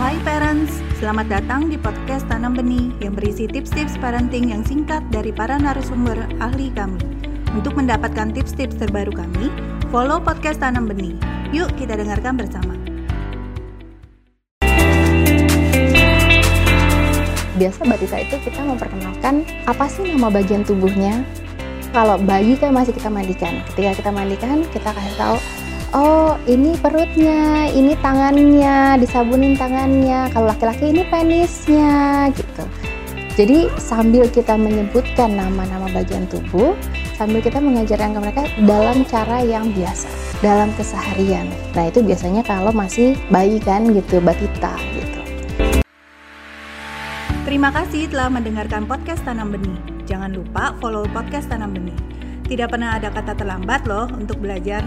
Hai parents, selamat datang di podcast Tanam Benih yang berisi tips-tips parenting yang singkat dari para narasumber ahli kami. Untuk mendapatkan tips-tips terbaru kami, follow podcast Tanam Benih. Yuk kita dengarkan bersama. Biasa batita itu kita memperkenalkan apa sih nama bagian tubuhnya. Kalau bayi kan masih kita mandikan. Ketika kita mandikan, kita kasih tahu oh ini perutnya, ini tangannya, disabunin tangannya. Kalau laki-laki ini penisnya gitu. Jadi sambil kita menyebutkan nama-nama bagian tubuh, sambil kita mengajarkan ke mereka dalam cara yang biasa, dalam keseharian. Nah itu biasanya kalau masih bayi kan gitu, batita gitu. Terima kasih telah mendengarkan podcast Tanam Benih. Jangan lupa follow podcast Tanam Benih. Tidak pernah ada kata terlambat loh untuk belajar.